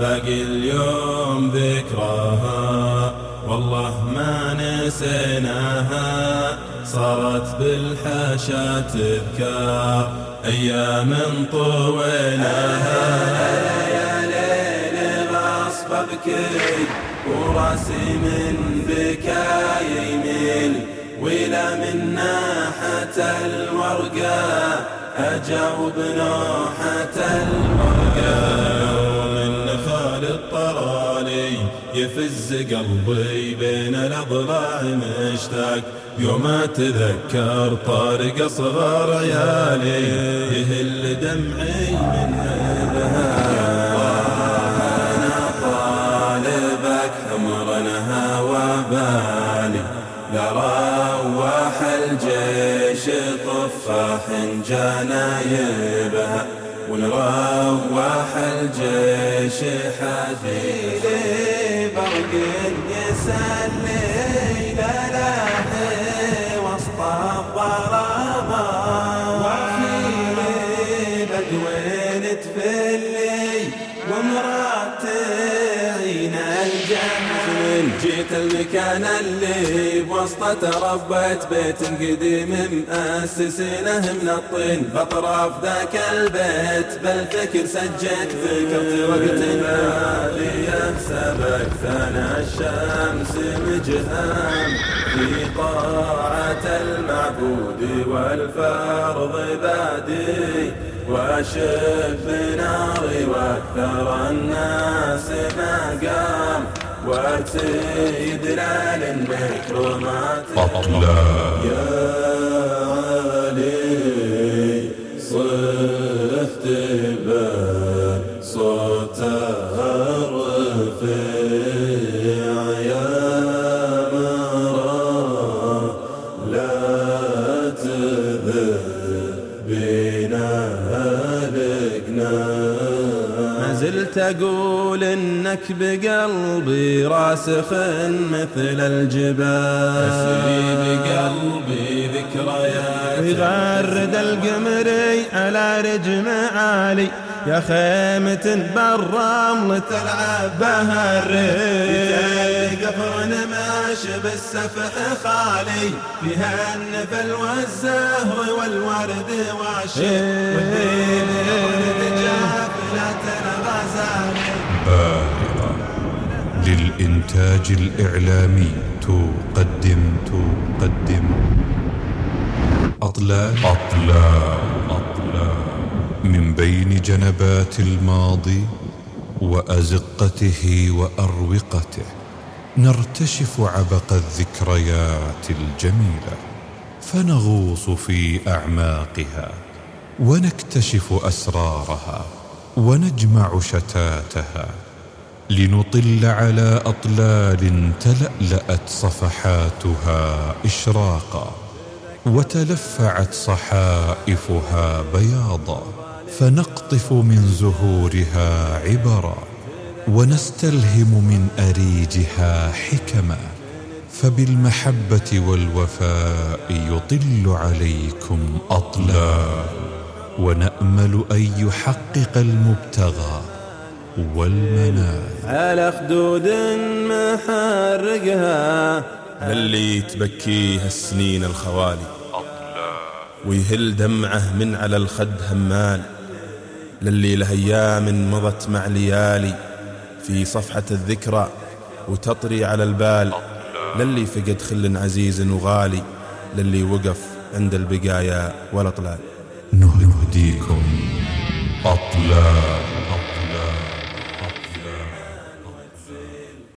باقي اليوم ذكراها والله ما نسيناها صارت بالحاشا تذكار أيام طويناها. أبكي وراسي من بكاي يميل ولا من ناحة الورقة أجاوب نوحة المرقى. يفز قلبي بين الأضلاع مشتاق. يوم أتذكر طارق أصغر عيالي يهل دمعي من أنا طالبك عمرنا وبالي لا روح الجيش طفاح جنايبها ونروح الجيش حفيلي برق يسلي للاهي وسط الظلام. وفي بدوين تفلي ومراتعين الجنة. جيت المكان اللي بوسطه تربيت بيت قديم مؤسسينه من الطين. بأطراف ذاك البيت بالفكر سجيت ذكرت وقت العالي سبق ثنى الشمس مجهام في طاعة المعبود والفرض بادي. وأشف ناري وأكثر الناس ما قام وارتدنا للمكرمات أطلال يا أقول إنك بقلبي راسخ مثل الجبال. تسري بقلبي ذكريات. ويغرد القمري على رجم عالي. يا خيمة بالرمل تلعب بها الريح قفر نماش بالسفح خالي. فيها النفل والزهر والورد واشي جافلة الغزالي باهرة للإنتاج الإعلامي تقدم تقدم. أطلال أطلال أطلال. من بين جنبات الماضي وأزقته وأروقته نرتشف عبق الذكريات الجميلة فنغوص في أعماقها ونكتشف أسرارها ونجمع شتاتها لنطل على أطلال تلألأت صفحاتها إشراقا. وتلفعت صحائفها بياضا فنقطف من زهورها عبرا ونستلهم من أريجها حكما فبالمحبة والوفاء يطل عليكم أطلال ونأمل أن يحقق المبتغى والمنال. على خدود محرقها للي تبكيه السنين الخوالي. ويهل دمعه من على الخد همال. للي له أيام مضت مع ليالي. في صفحة الذكرى وتطري على البال. للي فقد خل عزيز وغالي. للي وقف عند البقايا والأطلال. نهديكم أطلال.